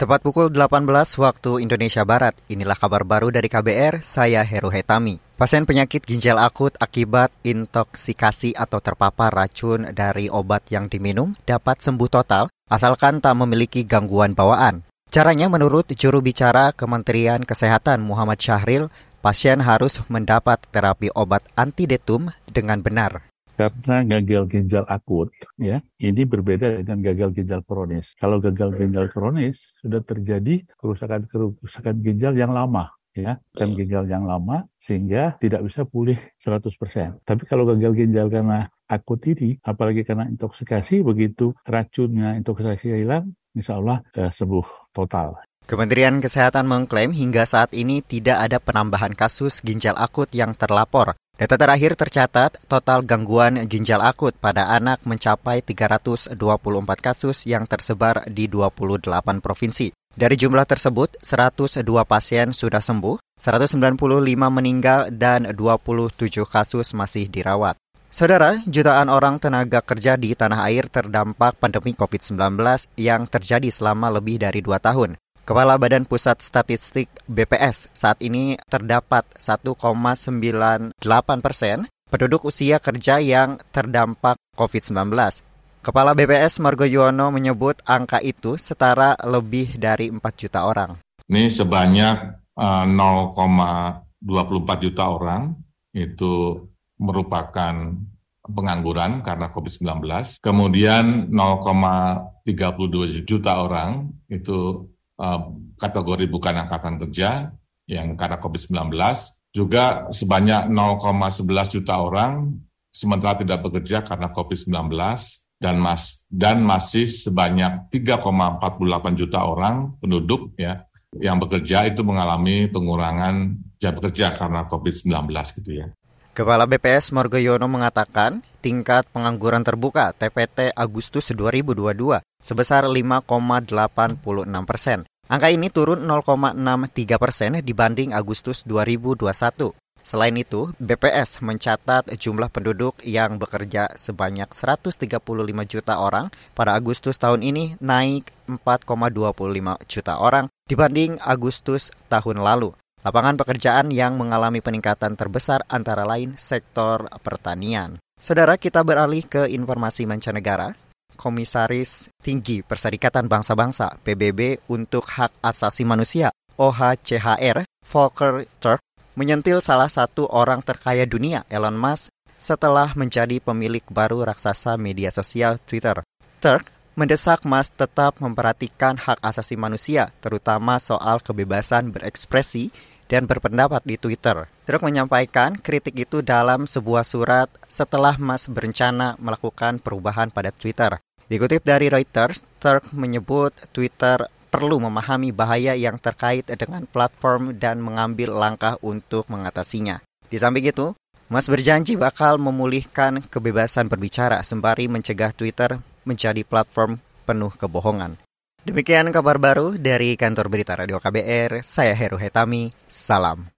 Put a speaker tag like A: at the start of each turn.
A: Tepat pukul 18 waktu Indonesia Barat, inilah kabar baru dari KBR, saya Heru Hetami. Pasien penyakit ginjal akut akibat intoksikasi atau terpapar racun dari obat yang diminum dapat sembuh total asalkan tak memiliki gangguan bawaan. Caranya menurut juru bicara Kementerian Kesehatan Muhammad Syahril, pasien harus mendapat terapi obat antidetum dengan benar
B: karena gagal ginjal akut ya ini berbeda dengan gagal ginjal kronis. Kalau gagal ginjal kronis sudah terjadi kerusakan kerusakan ginjal yang lama ya dan ginjal yang lama sehingga tidak bisa pulih 100%. Tapi kalau gagal ginjal karena akut ini apalagi karena intoksikasi begitu racunnya intoksikasi hilang insya Allah eh, sembuh total.
A: Kementerian Kesehatan mengklaim hingga saat ini tidak ada penambahan kasus ginjal akut yang terlapor. Data terakhir tercatat, total gangguan ginjal akut pada anak mencapai 324 kasus yang tersebar di 28 provinsi. Dari jumlah tersebut, 102 pasien sudah sembuh, 195 meninggal, dan 27 kasus masih dirawat. Saudara, jutaan orang tenaga kerja di tanah air terdampak pandemi COVID-19 yang terjadi selama lebih dari dua tahun. Kepala Badan Pusat Statistik BPS saat ini terdapat 1,98 persen penduduk usia kerja yang terdampak COVID-19. Kepala BPS Margo Yuwono menyebut angka itu setara lebih dari 4 juta orang.
C: Ini sebanyak uh, eh, 0,24 juta orang itu merupakan pengangguran karena COVID-19. Kemudian 0,32 juta orang itu kategori bukan angkatan kerja yang karena COVID-19, juga sebanyak 0,11 juta orang sementara tidak bekerja karena COVID-19 dan mas dan masih sebanyak 3,48 juta orang penduduk ya yang bekerja itu mengalami pengurangan jam bekerja karena COVID-19 gitu ya.
A: Kepala BPS Margoyono mengatakan tingkat pengangguran terbuka TPT Agustus 2022 sebesar 5,86 persen. Angka ini turun 0,63 persen dibanding Agustus 2021. Selain itu, BPS mencatat jumlah penduduk yang bekerja sebanyak 135 juta orang pada Agustus tahun ini naik 4,25 juta orang dibanding Agustus tahun lalu. Lapangan pekerjaan yang mengalami peningkatan terbesar antara lain sektor pertanian. Saudara, kita beralih ke informasi mancanegara. Komisaris Tinggi Perserikatan Bangsa-Bangsa PBB untuk Hak Asasi Manusia OHCHR Volker Turk menyentil salah satu orang terkaya dunia Elon Musk setelah menjadi pemilik baru raksasa media sosial Twitter. Turk mendesak Musk tetap memperhatikan hak asasi manusia, terutama soal kebebasan berekspresi dan berpendapat di Twitter. Truk menyampaikan kritik itu dalam sebuah surat setelah Musk berencana melakukan perubahan pada Twitter. Dikutip dari Reuters, Turk menyebut Twitter perlu memahami bahaya yang terkait dengan platform dan mengambil langkah untuk mengatasinya. Di samping itu, Mas berjanji bakal memulihkan kebebasan berbicara sembari mencegah Twitter menjadi platform penuh kebohongan. Demikian kabar baru dari kantor berita Radio KBR, saya Heru Hetami, salam.